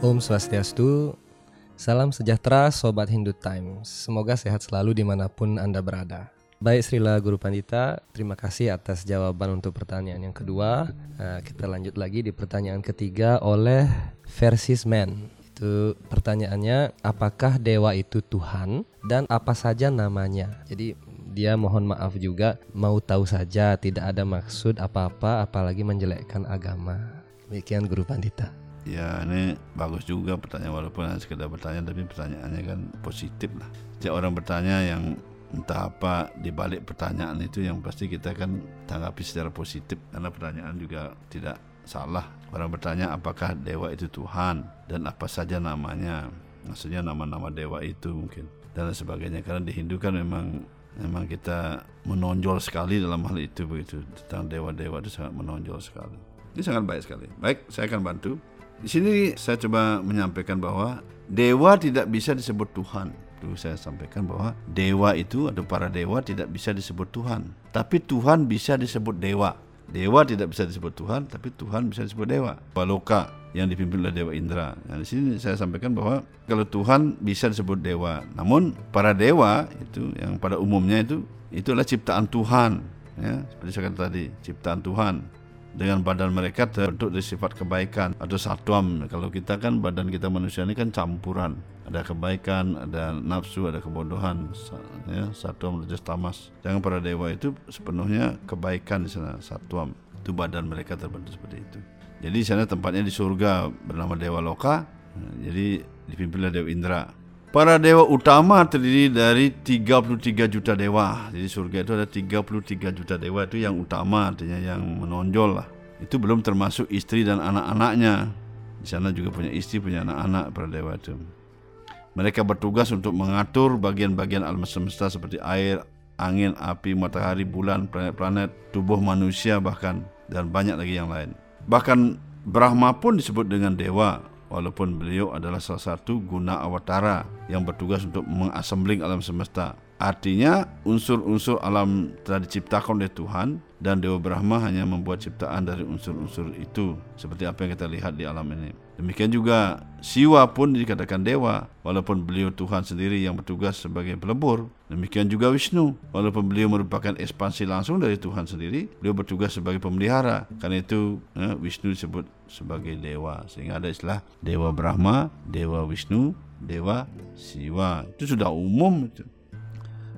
Om Swastiastu, salam sejahtera Sobat Hindu Times. Semoga sehat selalu di mana pun Anda berada. Baik Srila Guru Pandita, terima kasih atas jawaban untuk pertanyaan yang kedua. Nah, kita lanjut lagi di pertanyaan ketiga oleh Versis Man. Itu pertanyaannya, apakah dewa itu Tuhan dan apa saja namanya? Jadi dia mohon maaf juga mau tahu saja tidak ada maksud apa-apa apalagi menjelekkan agama. Demikian Guru Pandita. Ya ini bagus juga pertanyaan walaupun hanya sekedar bertanya tapi pertanyaannya kan positif lah. Setiap orang bertanya yang entah apa di balik pertanyaan itu yang pasti kita kan tanggapi secara positif karena pertanyaan juga tidak salah. Orang bertanya apakah dewa itu Tuhan dan apa saja namanya. Maksudnya nama-nama dewa itu mungkin dan sebagainya karena di Hindu kan memang memang kita menonjol sekali dalam hal itu begitu tentang dewa-dewa itu sangat menonjol sekali. Ini sangat baik sekali. Baik, saya akan bantu. Di sini saya coba menyampaikan bahwa dewa tidak bisa disebut Tuhan. Dulu saya sampaikan bahwa dewa itu atau para dewa tidak bisa disebut Tuhan, tapi Tuhan bisa disebut dewa. Dewa tidak bisa disebut Tuhan, tapi Tuhan bisa disebut dewa. Baloka yang dipimpin oleh Dewa Indra. Nah, di sini saya sampaikan bahwa kalau Tuhan bisa disebut dewa, namun para dewa itu yang pada umumnya itu itu adalah ciptaan Tuhan, ya seperti saya katakan tadi, ciptaan Tuhan dengan badan mereka terbentuk dari sifat kebaikan atau satwam. Kalau kita kan badan kita manusia ini kan campuran, ada kebaikan, ada nafsu, ada kebodohan, ya satwam, rajas, tamas. Jangan para dewa itu sepenuhnya kebaikan di sana, satwam. Itu badan mereka terbentuk seperti itu. Jadi di sana tempatnya di surga bernama Dewa Loka. Jadi dipimpin oleh Dewa Indra. Para dewa utama terdiri dari 33 juta dewa. Jadi surga itu ada 33 juta dewa itu yang utama artinya yang menonjol lah. Itu belum termasuk istri dan anak-anaknya. Di sana juga punya istri, punya anak-anak para dewa itu. Mereka bertugas untuk mengatur bagian-bagian alam semesta seperti air, angin, api, matahari, bulan, planet-planet, tubuh manusia bahkan dan banyak lagi yang lain. Bahkan Brahma pun disebut dengan dewa walaupun beliau adalah salah satu guna awatara yang bertugas untuk mengassembling alam semesta. Artinya unsur-unsur alam telah diciptakan oleh Tuhan dan Dewa Brahma hanya membuat ciptaan dari unsur-unsur itu seperti apa yang kita lihat di alam ini. Demikian juga Siwa pun dikatakan dewa walaupun beliau Tuhan sendiri yang bertugas sebagai pelebur. Demikian juga Wisnu walaupun beliau merupakan ekspansi langsung dari Tuhan sendiri, beliau bertugas sebagai pemelihara. Karena itu eh, Wisnu disebut sebagai dewa sehingga ada istilah Dewa Brahma, Dewa Wisnu, Dewa Siwa. Itu sudah umum itu.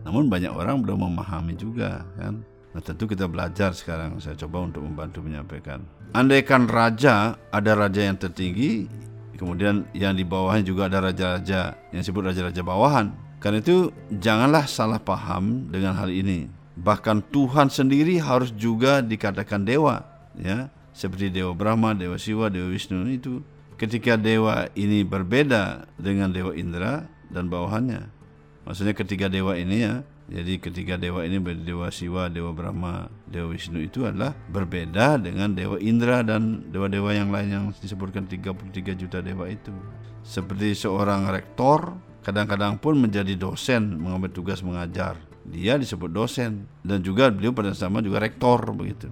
Namun banyak orang belum memahami juga kan. Nah tentu kita belajar sekarang. Saya coba untuk membantu menyampaikan. Andaikan raja ada raja yang tertinggi, kemudian yang di bawahnya juga ada raja-raja yang disebut raja-raja bawahan. Karena itu janganlah salah paham dengan hal ini. Bahkan Tuhan sendiri harus juga dikatakan dewa, ya seperti dewa Brahma, dewa Siwa, dewa Wisnu itu. Ketika dewa ini berbeda dengan dewa Indra dan bawahannya, Maksudnya ketiga dewa ini ya. Jadi ketiga dewa ini dewa Siwa, dewa Brahma, dewa Wisnu itu adalah berbeda dengan dewa Indra dan dewa-dewa yang lain yang disebutkan 33 juta dewa itu. Seperti seorang rektor kadang-kadang pun menjadi dosen mengambil tugas mengajar. Dia disebut dosen dan juga beliau pada sama juga rektor begitu.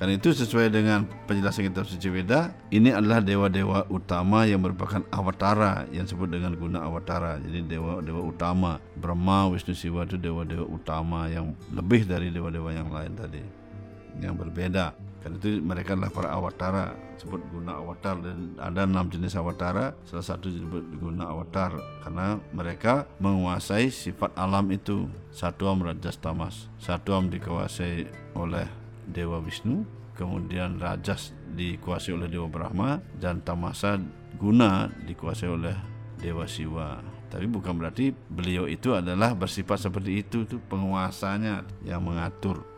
Karena itu sesuai dengan penjelasan kitab suci Weda, ini adalah dewa-dewa utama yang merupakan awatara yang disebut dengan guna awatara. Jadi dewa-dewa utama, Brahma, Wisnu, Siwa itu dewa-dewa utama yang lebih dari dewa-dewa yang lain tadi. Yang berbeda. Karena itu mereka adalah para awatara, disebut guna awatar dan ada enam jenis awatara. Salah satu disebut guna awatar karena mereka menguasai sifat alam itu. Satu am rajas tamas, satu am dikuasai oleh Dewa Wisnu, kemudian Rajas dikuasai oleh Dewa Brahma dan Tamasa Guna dikuasai oleh Dewa Siwa. Tapi bukan berarti beliau itu adalah bersifat seperti itu, itu penguasanya yang mengatur.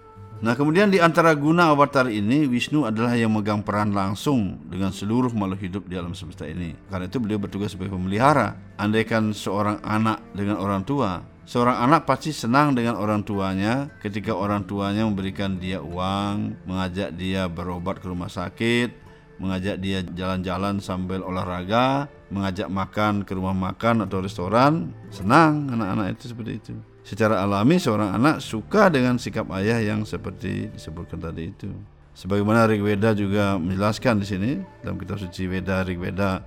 Nah kemudian di antara guna avatar ini Wisnu adalah yang megang peran langsung dengan seluruh makhluk hidup di alam semesta ini. Karena itu beliau bertugas sebagai pemelihara. Andaikan seorang anak dengan orang tua Seorang anak pasti senang dengan orang tuanya ketika orang tuanya memberikan dia uang, mengajak dia berobat ke rumah sakit, mengajak dia jalan-jalan sambil olahraga, mengajak makan ke rumah makan atau restoran. Senang anak-anak itu seperti itu. Secara alami seorang anak suka dengan sikap ayah yang seperti disebutkan tadi itu. Sebagaimana Rigveda juga menjelaskan di sini dalam kitab suci Veda Rigveda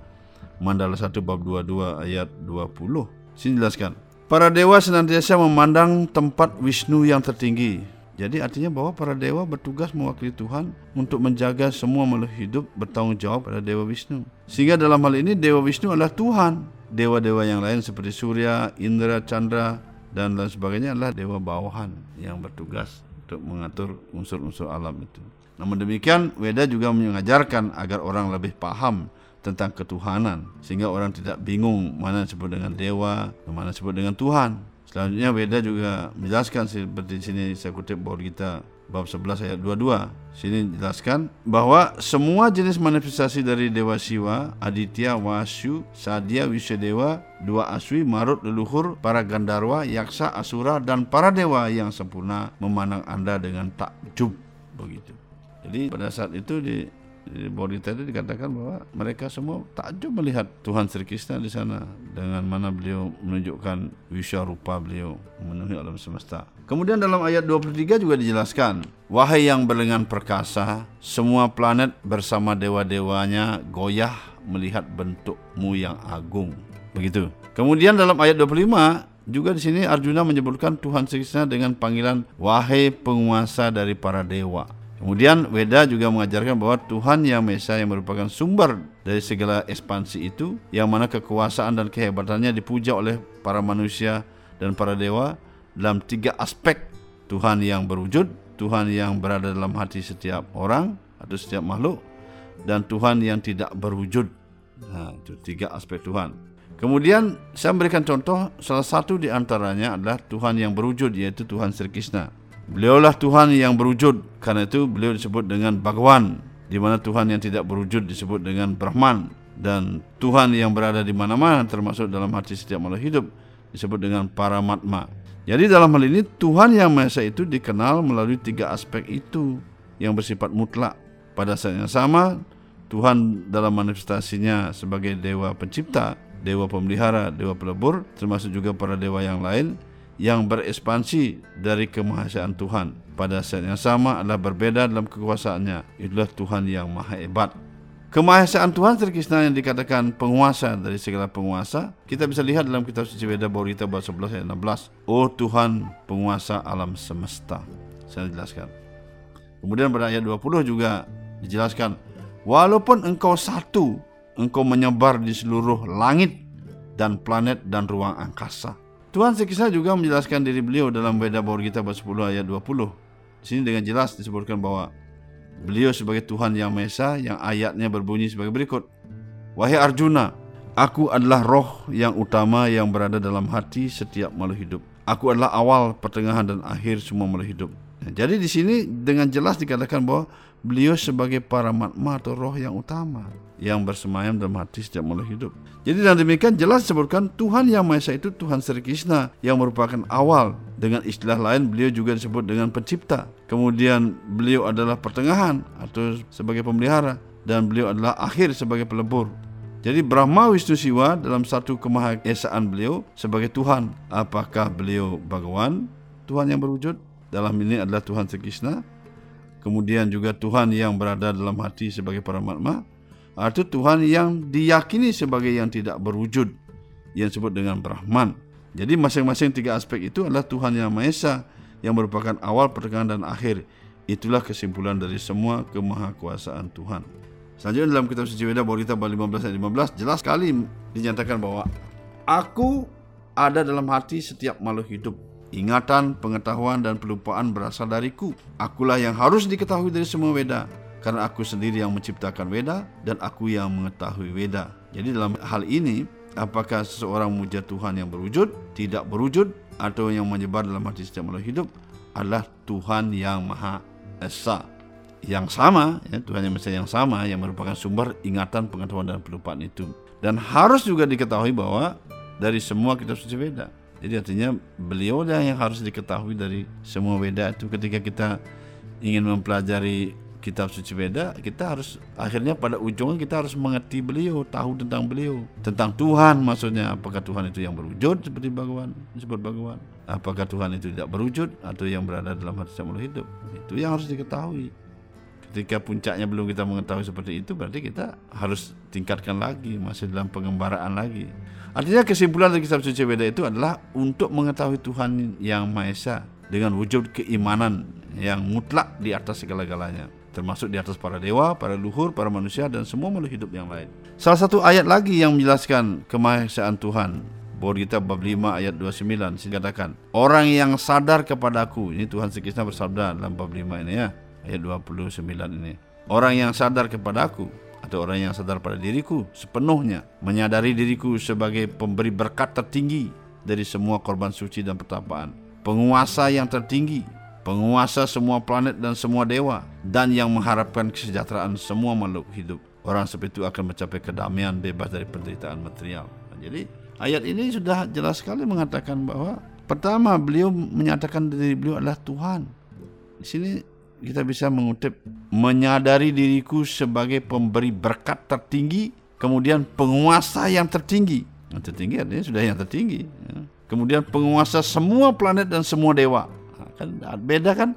Mandala 1 bab 22 ayat 20. Sini jelaskan. Para dewa senantiasa memandang tempat Wisnu yang tertinggi. Jadi artinya bahwa para dewa bertugas mewakili Tuhan untuk menjaga semua makhluk hidup bertanggung jawab pada Dewa Wisnu. Sehingga dalam hal ini Dewa Wisnu adalah Tuhan. Dewa-dewa yang lain seperti Surya, Indra, Chandra, dan lain sebagainya adalah dewa bawahan yang bertugas untuk mengatur unsur-unsur alam itu. Namun demikian, Weda juga mengajarkan agar orang lebih paham tentang ketuhanan sehingga orang tidak bingung mana disebut dengan dewa, mana disebut dengan Tuhan. Selanjutnya Weda juga menjelaskan seperti di sini saya kutip bahwa kita bab 11 ayat 22. Sini jelaskan bahwa semua jenis manifestasi dari Dewa Siwa, Aditya, Wasyu, Sadya, Wisyadewa, dua Aswi, Marut, leluhur, para Gandarwa, Yaksa, Asura, dan para dewa yang sempurna memandang Anda dengan takjub. Begitu. Jadi pada saat itu di di Borita itu dikatakan bahwa mereka semua takjub melihat Tuhan Sri Krishna di sana dengan mana beliau menunjukkan wisya rupa beliau memenuhi alam semesta. Kemudian dalam ayat 23 juga dijelaskan, wahai yang berlengan perkasa, semua planet bersama dewa-dewanya goyah melihat bentukmu yang agung. Begitu. Kemudian dalam ayat 25 juga di sini Arjuna menyebutkan Tuhan Krishna dengan panggilan wahai penguasa dari para dewa. Kemudian Weda juga mengajarkan bahwa Tuhan Yang Maha Esa yang merupakan sumber dari segala ekspansi itu yang mana kekuasaan dan kehebatannya dipuja oleh para manusia dan para dewa dalam tiga aspek Tuhan yang berwujud, Tuhan yang berada dalam hati setiap orang atau setiap makhluk dan Tuhan yang tidak berwujud. Nah, itu tiga aspek Tuhan. Kemudian saya memberikan contoh salah satu di antaranya adalah Tuhan yang berwujud yaitu Tuhan Sri Krishna. Beliaulah Tuhan yang berwujud karena itu beliau disebut dengan Bhagawan di mana Tuhan yang tidak berwujud disebut dengan Brahman dan Tuhan yang berada di mana-mana termasuk dalam hati setiap makhluk hidup disebut dengan Paramatma. Jadi dalam hal ini Tuhan yang Maha Esa itu dikenal melalui tiga aspek itu yang bersifat mutlak. Pada saat yang sama Tuhan dalam manifestasinya sebagai dewa pencipta, dewa pemelihara, dewa pelebur termasuk juga para dewa yang lain yang berekspansi dari kemahasaan Tuhan. Pada saat yang sama adalah berbeda dalam kekuasaannya. Itulah Tuhan yang maha hebat kemahasaan Tuhan Sri Krishna yang dikatakan penguasa dari segala penguasa kita bisa lihat dalam kitab suci Veda Baurita bab 11 ayat 16 Oh Tuhan penguasa alam semesta. Saya jelaskan. Kemudian pada ayat 20 juga dijelaskan walaupun engkau satu engkau menyebar di seluruh langit dan planet dan ruang angkasa. Tuhan sekisah juga menjelaskan diri beliau dalam Veda Baur kita bab 10 ayat 20. Di sini dengan jelas disebutkan bahwa beliau sebagai Tuhan yang Esa yang ayatnya berbunyi sebagai berikut. Wahai Arjuna, aku adalah roh yang utama yang berada dalam hati setiap makhluk hidup. Aku adalah awal, pertengahan dan akhir semua makhluk hidup. Nah, jadi di sini dengan jelas dikatakan bahwa beliau sebagai para matma atau roh yang utama yang bersemayam dalam hati setiap makhluk hidup. Jadi dengan demikian jelas disebutkan Tuhan yang Maha Esa itu Tuhan Sri Krishna yang merupakan awal. Dengan istilah lain beliau juga disebut dengan pencipta. Kemudian beliau adalah pertengahan atau sebagai pemelihara dan beliau adalah akhir sebagai pelebur. Jadi Brahma Wisnu Siwa dalam satu kemahesaan beliau sebagai Tuhan. Apakah beliau Bhagawan, Tuhan yang berwujud? Dalam ini adalah Tuhan Sri Krishna. Kemudian juga Tuhan yang berada dalam hati sebagai Paramatma atau Tuhan yang diyakini sebagai yang tidak berwujud yang disebut dengan Brahman. Jadi masing-masing tiga aspek itu adalah Tuhan yang Maha Esa yang merupakan awal, pertengahan dan akhir. Itulah kesimpulan dari semua kemahakuasaan Tuhan. Selanjutnya dalam kitab suci Weda Borita 15 ayat 15 jelas sekali dinyatakan bahwa aku ada dalam hati setiap makhluk hidup. Ingatan, pengetahuan dan pelupaan berasal dariku. Akulah yang harus diketahui dari semua Weda karena aku sendiri yang menciptakan Weda dan aku yang mengetahui Weda. Jadi dalam hal ini, apakah seseorang memuja Tuhan yang berwujud, tidak berwujud, atau yang menyebar dalam hati setiap makhluk hidup adalah Tuhan yang Maha Esa. Yang sama, ya, Tuhan yang Maha yang sama yang merupakan sumber ingatan, pengetahuan dan pelupaan itu. Dan harus juga diketahui bahwa dari semua kitab suci Weda. Jadi artinya beliau yang harus diketahui dari semua Weda itu. Ketika kita ingin mempelajari kitab suci Veda kita harus akhirnya pada ujungnya kita harus mengerti beliau tahu tentang beliau. Tentang Tuhan maksudnya. Apakah Tuhan itu yang berwujud seperti Bhagawan disebut Bhagawan? Apakah Tuhan itu tidak berwujud atau yang berada dalam hati semula hidup? Itu yang harus diketahui ketika puncaknya belum kita mengetahui seperti itu berarti kita harus tingkatkan lagi masih dalam pengembaraan lagi artinya kesimpulan dari kitab suci Weda itu adalah untuk mengetahui Tuhan yang Maha Esa dengan wujud keimanan yang mutlak di atas segala-galanya termasuk di atas para dewa, para luhur, para manusia dan semua makhluk hidup yang lain. Salah satu ayat lagi yang menjelaskan kemahesaan Tuhan Bahwa kita bab 5 ayat 29 Sini katakan Orang yang sadar kepadaku Ini Tuhan Sekisna bersabda dalam bab 5 ini ya Ayat 29 ini Orang yang sadar kepadaku Atau orang yang sadar pada diriku Sepenuhnya Menyadari diriku sebagai pemberi berkat tertinggi Dari semua korban suci dan pertapaan Penguasa yang tertinggi penguasa semua planet dan semua dewa, dan yang mengharapkan kesejahteraan semua makhluk hidup. Orang seperti itu akan mencapai kedamaian bebas dari penderitaan material. Jadi ayat ini sudah jelas sekali mengatakan bahwa pertama beliau menyatakan diri beliau adalah Tuhan. Di sini kita bisa mengutip menyadari diriku sebagai pemberi berkat tertinggi, kemudian penguasa yang tertinggi. Yang tertinggi artinya sudah yang tertinggi. Ya. Kemudian penguasa semua planet dan semua dewa kan beda kan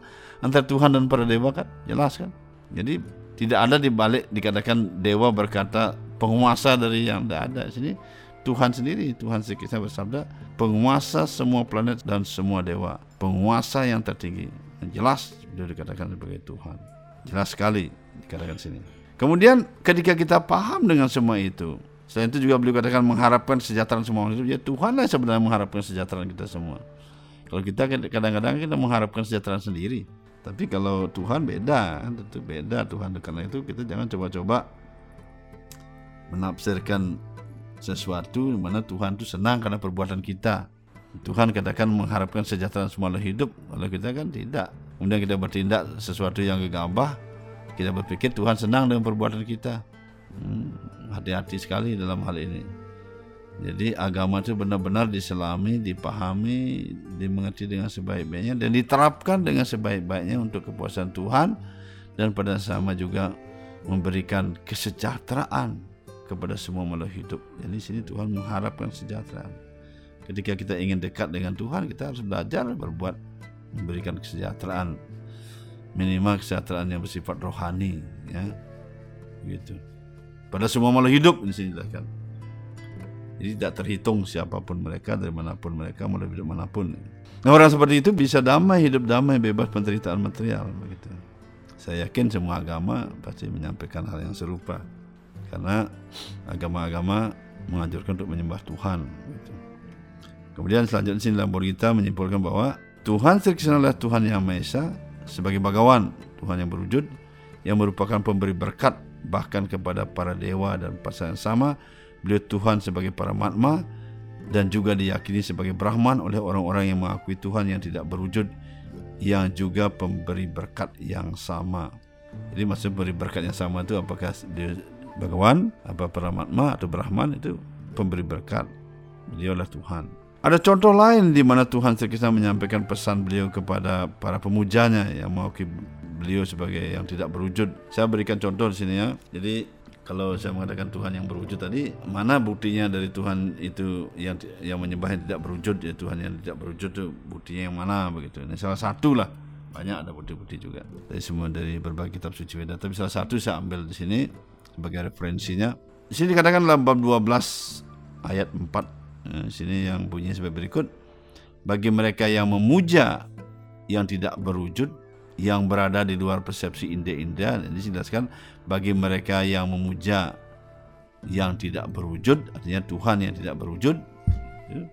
antara Tuhan dan para dewa kan jelas kan jadi tidak ada di balik dikatakan dewa berkata penguasa dari yang tidak ada sini Tuhan sendiri Tuhan sekisah bersabda penguasa semua planet dan semua dewa penguasa yang tertinggi jelas beliau dikatakan sebagai Tuhan. Jelas sekali dikatakan sini. Kemudian ketika kita paham dengan semua itu Selain itu juga beliau katakan mengharapkan kesejahteraan semua itu ya Tuhanlah sebenarnya mengharapkan kesejahteraan kita semua. Kalau kita kadang-kadang kita mengharapkan kesejahteraan sendiri, tapi kalau Tuhan beda, tentu beda. Tuhan. Karena itu kita jangan coba-coba menafsirkan sesuatu di mana Tuhan itu senang karena perbuatan kita. Tuhan katakan mengharapkan kesejahteraan semua hidup, kalau kita kan tidak. Kemudian kita bertindak sesuatu yang gegabah, kita berpikir Tuhan senang dengan perbuatan kita. Hmm, hati-hati sekali dalam hal ini. Jadi agama itu benar-benar diselami, dipahami, dimengerti dengan sebaik-baiknya dan diterapkan dengan sebaik-baiknya untuk kepuasan Tuhan dan pada sama juga memberikan kesejahteraan kepada semua makhluk hidup. Jadi sini Tuhan mengharapkan kesejahteraan. Ketika kita ingin dekat dengan Tuhan, kita harus belajar berbuat memberikan kesejahteraan minimal kesejahteraan yang bersifat rohani ya. Gitu. Pada semua makhluk hidup ini jelaskan. Jadi tidak terhitung siapa pun mereka dari mana pun mereka mau hidup mana pun. Nah, orang seperti itu bisa damai, hidup damai, bebas penderitaan material begitu. Saya yakin semua agama pasti menyampaikan hal yang serupa. Karena agama-agama mengajarkan untuk menyembah Tuhan begitu. Kemudian selanjutnya sini dalam kita menyimpulkan bahwa Tuhan Sri adalah Tuhan yang Maha Esa sebagai bagawan, Tuhan yang berwujud yang merupakan pemberi berkat bahkan kepada para dewa dan pasangan sama Beliau Tuhan sebagai para matma dan juga diyakini sebagai Brahman oleh orang-orang yang mengakui Tuhan yang tidak berwujud yang juga pemberi berkat yang sama. Jadi maksud pemberi berkat yang sama itu apakah dia Bhagawan, apa para matma atau Brahman itu pemberi berkat. Beliau adalah Tuhan. Ada contoh lain di mana Tuhan terkisah menyampaikan pesan beliau kepada para pemujanya yang mengakui beliau sebagai yang tidak berwujud. Saya berikan contoh di sini ya. Jadi kalau saya mengatakan Tuhan yang berwujud tadi mana buktinya dari Tuhan itu yang yang menyembah yang tidak berwujud? Ya Tuhan yang tidak berwujud itu buktinya yang mana begitu. Ini salah satu lah. Banyak ada bukti-bukti juga. Dari semua dari berbagai kitab suci Weda. Tapi salah satu saya ambil di sini sebagai referensinya. Di sini dikatakan dalam bab 12 ayat 4 nah, di sini yang bunyinya sebagai berikut. Bagi mereka yang memuja yang tidak berwujud yang berada di luar persepsi indah-indah ini dijelaskan bagi mereka yang memuja yang tidak berwujud artinya Tuhan yang tidak berwujud ya.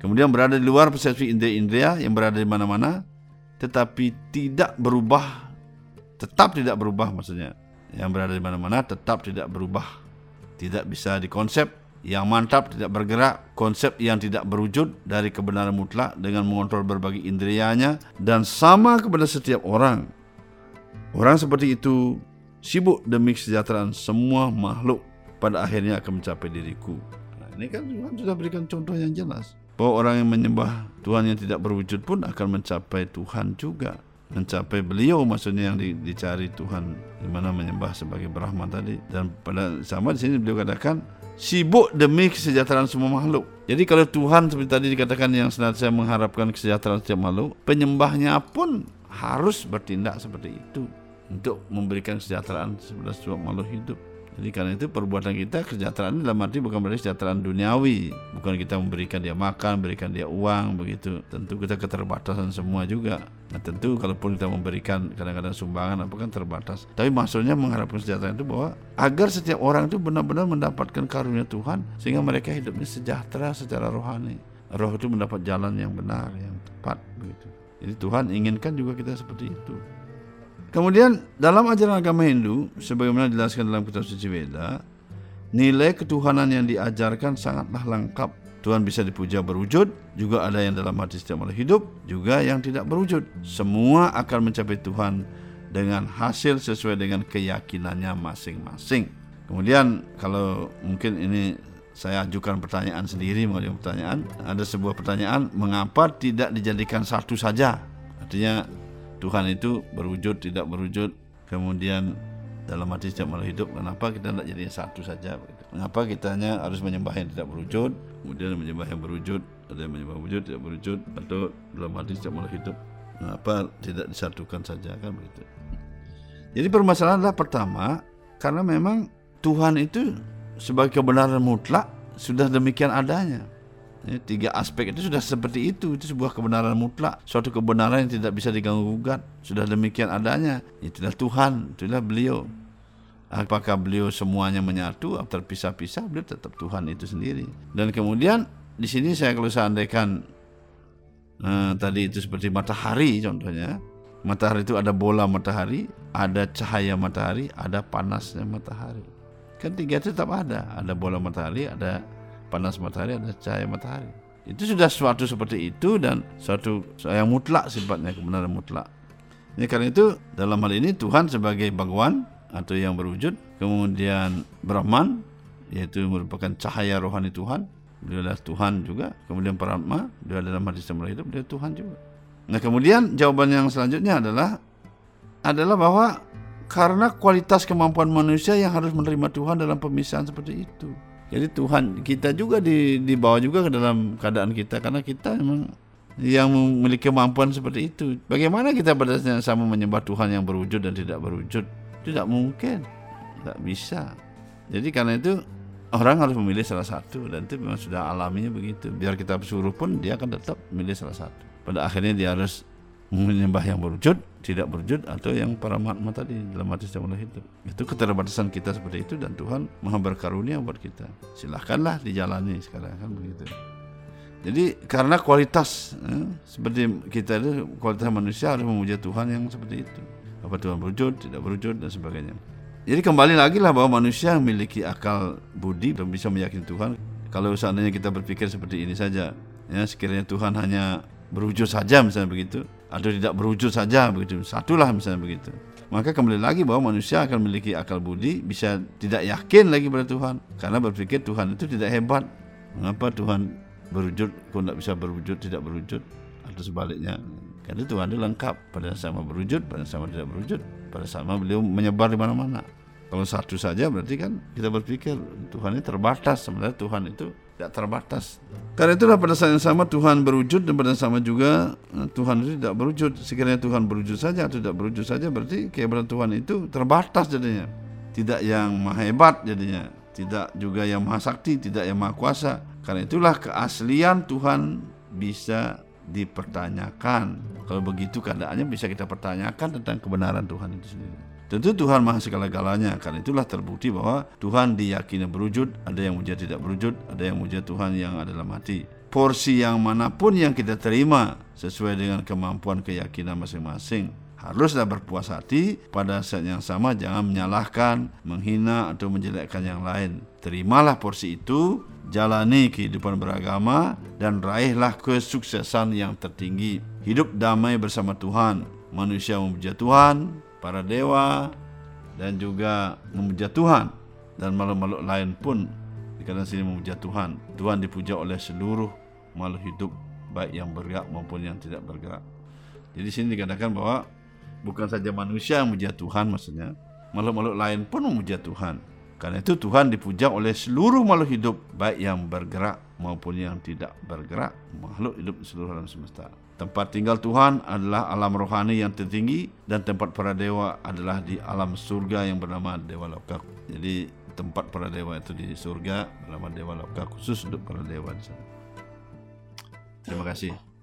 kemudian berada di luar persepsi indah-indah yang berada di mana-mana tetapi tidak berubah tetap tidak berubah maksudnya. Yang berada di mana-mana tetap tidak berubah. Tidak bisa dikonsep yang mantap tidak bergerak, konsep yang tidak berwujud dari kebenaran mutlak dengan mengontrol berbagai indrianya dan sama kepada setiap orang. Orang seperti itu sibuk demi kesejahteraan semua makhluk pada akhirnya akan mencapai diriku. Nah, ini kan Tuhan sudah berikan contoh yang jelas bahwa orang yang menyembah Tuhan yang tidak berwujud pun akan mencapai Tuhan juga mencapai beliau maksudnya yang di, dicari Tuhan di mana menyembah sebagai Brahman tadi dan pada sama di sini beliau katakan sibuk demi kesejahteraan semua makhluk. Jadi kalau Tuhan seperti tadi dikatakan yang senantiasa mengharapkan kesejahteraan setiap makhluk, penyembahnya pun harus bertindak seperti itu. untuk memberikan kesejahteraan kepada semua makhluk hidup. Jadi karena itu perbuatan kita kesejahteraan dalam arti bukan berarti kesejahteraan duniawi, bukan kita memberikan dia makan, berikan dia uang begitu. Tentu kita keterbatasan semua juga. Nah tentu kalaupun kita memberikan kadang-kadang sumbangan apa kan terbatas. Tapi maksudnya mengharapkan kesejahteraan itu bahwa agar setiap orang itu benar-benar mendapatkan karunia Tuhan sehingga mereka hidupnya sejahtera secara rohani. Roh itu mendapat jalan yang benar, yang tepat begitu. Jadi Tuhan inginkan juga kita seperti itu. Kemudian dalam ajaran agama Hindu, sebagaimana dijelaskan dalam kitab suci Veda, nilai ketuhanan yang diajarkan sangatlah lengkap. Tuhan bisa dipuja berwujud, juga ada yang dalam hati setiap makhluk hidup, juga yang tidak berwujud. Semua akan mencapai Tuhan dengan hasil sesuai dengan keyakinannya masing-masing. Kemudian kalau mungkin ini saya ajukan pertanyaan sendiri mengenai pertanyaan, ada sebuah pertanyaan, mengapa tidak dijadikan satu saja? Artinya Tuhan itu berwujud tidak berwujud kemudian dalam hati setiap makhluk hidup kenapa kita tidak jadi satu saja? Mengapa kita hanya harus menyembah yang tidak berwujud kemudian menyembah yang berwujud ada yang menyembah wujud tidak berwujud atau dalam hati setiap makhluk hidup mengapa tidak disatukan saja? Kan begitu. Jadi permasalahan adalah pertama karena memang Tuhan itu sebagai kebenaran mutlak sudah demikian adanya Ya, tiga aspek itu sudah seperti itu. Itu sebuah kebenaran mutlak, suatu kebenaran yang tidak bisa diganggu gugat. Sudah demikian adanya. Itulah Tuhan, itulah beliau. Apakah beliau semuanya menyatu atau terpisah-pisah? Beliau tetap Tuhan itu sendiri. Dan kemudian di sini saya kalau seandainya eh, tadi itu seperti matahari contohnya. Matahari itu ada bola matahari, ada cahaya matahari, ada panasnya matahari. Kan tiga itu tetap ada. Ada bola matahari, ada panas matahari ada cahaya matahari. Itu sudah suatu seperti itu dan suatu yang mutlak sifatnya kebenaran mutlak. Ini karena itu dalam hal ini Tuhan sebagai Bhagwan atau yang berwujud, kemudian Brahman yaitu merupakan cahaya rohani Tuhan, beliau adalah Tuhan juga, kemudian Paramatma, dia adalah hadis yang hidup, dia Tuhan juga. Nah kemudian jawaban yang selanjutnya adalah adalah bahwa karena kualitas kemampuan manusia yang harus menerima Tuhan dalam pemisahan seperti itu. Jadi Tuhan kita juga di, dibawa juga ke dalam keadaan kita karena kita memang yang memiliki kemampuan seperti itu. Bagaimana kita pada sama menyembah Tuhan yang berwujud dan tidak berwujud? Tidak mungkin, tidak bisa. Jadi karena itu orang harus memilih salah satu dan itu memang sudah alaminya begitu. Biar kita suruh pun dia akan tetap memilih salah satu. Pada akhirnya dia harus menyembah yang berwujud, tidak berwujud atau yang para matma tadi dalam hati setiap makhluk hidup. Itu keterbatasan kita seperti itu dan Tuhan Maha berkarunia buat kita. Silahkanlah dijalani sekarang kan begitu. Jadi karena kualitas eh, seperti kita itu kualitas manusia harus memuja Tuhan yang seperti itu. Apa Tuhan berwujud, tidak berwujud dan sebagainya. Jadi kembali lagi lah bahwa manusia memiliki akal budi dan bisa meyakini Tuhan. Kalau seandainya kita berpikir seperti ini saja, ya sekiranya Tuhan hanya berwujud saja misalnya begitu, atau tidak berwujud saja begitu. Satulah misalnya begitu. Maka kembali lagi bahwa manusia akan memiliki akal budi bisa tidak yakin lagi pada Tuhan. Karena berpikir Tuhan itu tidak hebat. Mengapa Tuhan berwujud kok tidak bisa berwujud tidak berwujud atau sebaliknya karena Tuhan itu lengkap. Pada sama berwujud pada sama tidak berwujud pada sama beliau menyebar di mana-mana. Kalau satu saja berarti kan kita berpikir Tuhan ini terbatas. Sebenarnya Tuhan itu tidak terbatas. Karena itulah pada saat yang sama Tuhan berwujud dan pada sama juga eh, Tuhan itu tidak berwujud. Sekiranya Tuhan berwujud saja atau tidak berwujud saja berarti kebenaran Tuhan itu terbatas jadinya. Tidak yang maha hebat jadinya. Tidak juga yang maha sakti, tidak yang maha kuasa. Karena itulah keaslian Tuhan bisa dipertanyakan. Kalau begitu keadaannya bisa kita pertanyakan tentang kebenaran Tuhan itu sendiri. Tentu Tuhan maha segala-galanya Karena itulah terbukti bahwa Tuhan diyakini berwujud Ada yang muja tidak berwujud Ada yang muja Tuhan yang ada dalam hati Porsi yang mana pun yang kita terima Sesuai dengan kemampuan keyakinan masing-masing Haruslah berpuas hati pada saat yang sama jangan menyalahkan, menghina atau menjelekkan yang lain. Terimalah porsi itu, jalani kehidupan beragama dan raihlah kesuksesan yang tertinggi. Hidup damai bersama Tuhan. Manusia memuja Tuhan, para dewa dan juga memuja Tuhan dan makhluk-makhluk lain pun dikatakan sini memuja Tuhan. Tuhan dipuja oleh seluruh makhluk hidup baik yang bergerak maupun yang tidak bergerak. Jadi sini dikatakan bahwa bukan saja manusia yang memuja Tuhan maksudnya, makhluk-makhluk lain pun memuja Tuhan. Karena itu Tuhan dipuja oleh seluruh makhluk hidup, baik yang bergerak maupun yang tidak bergerak, makhluk hidup di seluruh alam semesta. Tempat tinggal Tuhan adalah alam rohani yang tertinggi dan tempat para dewa adalah di alam surga yang bernama Dewa Loka. Jadi tempat para dewa itu di surga bernama Dewa Loka khusus untuk para dewa di sana. Terima kasih.